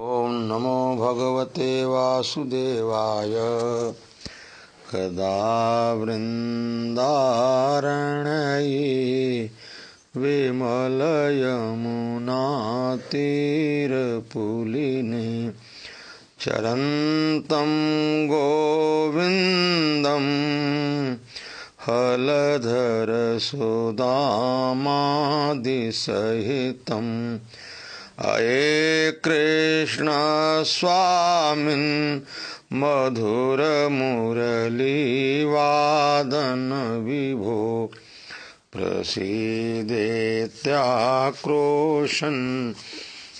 ॐ नमो भगवते वासुदेवाय। कदा वृन्दारणये विमलयमुनातीरपुलिने चरन्तं गोविन्दम् हलधरसुदामादिसहितम् अये कृष्ण स्वामिन् मधुरमुरलीवादन विभो। प्रसीदेत्याक्रोशन्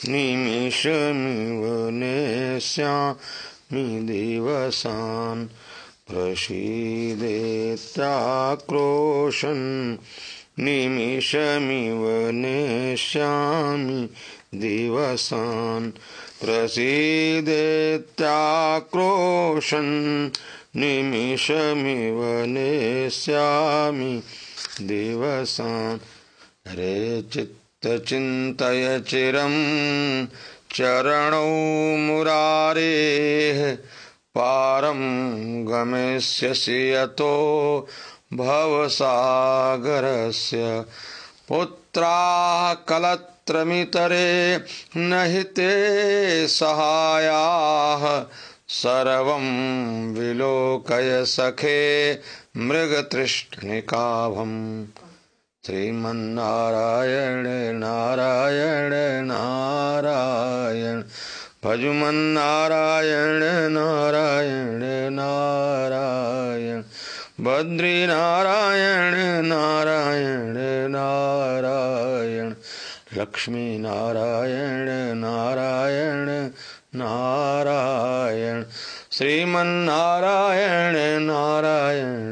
निमिषमिव नेष्यामि दिवसान्। प्रसीदेत्याक्रोशन् निमिषमिव नेष्यामि दिवसान्। प्रसीदेत्याक्रोशन् निमिषमिव नेष्यामि दिवसान्। रे चित्तचिन्तय चिरं चरणौ मुरारेः पारं गमिष्यसि यतो भवसागरस्य पुत्राः कलत् मितरे न हि ते सहायाः सर्वं विलोकय सखे मृगतृष्णिकाभम्। श्रीमन्नारायण, नारायण नारायण। भजुमन्नारायण नारायण नारायण बद्रीनारायण नारायण नारायण नारायण लक्ष्मी नारायण नारायण नारायण श्रीमन्नारायण नारायण नारायण।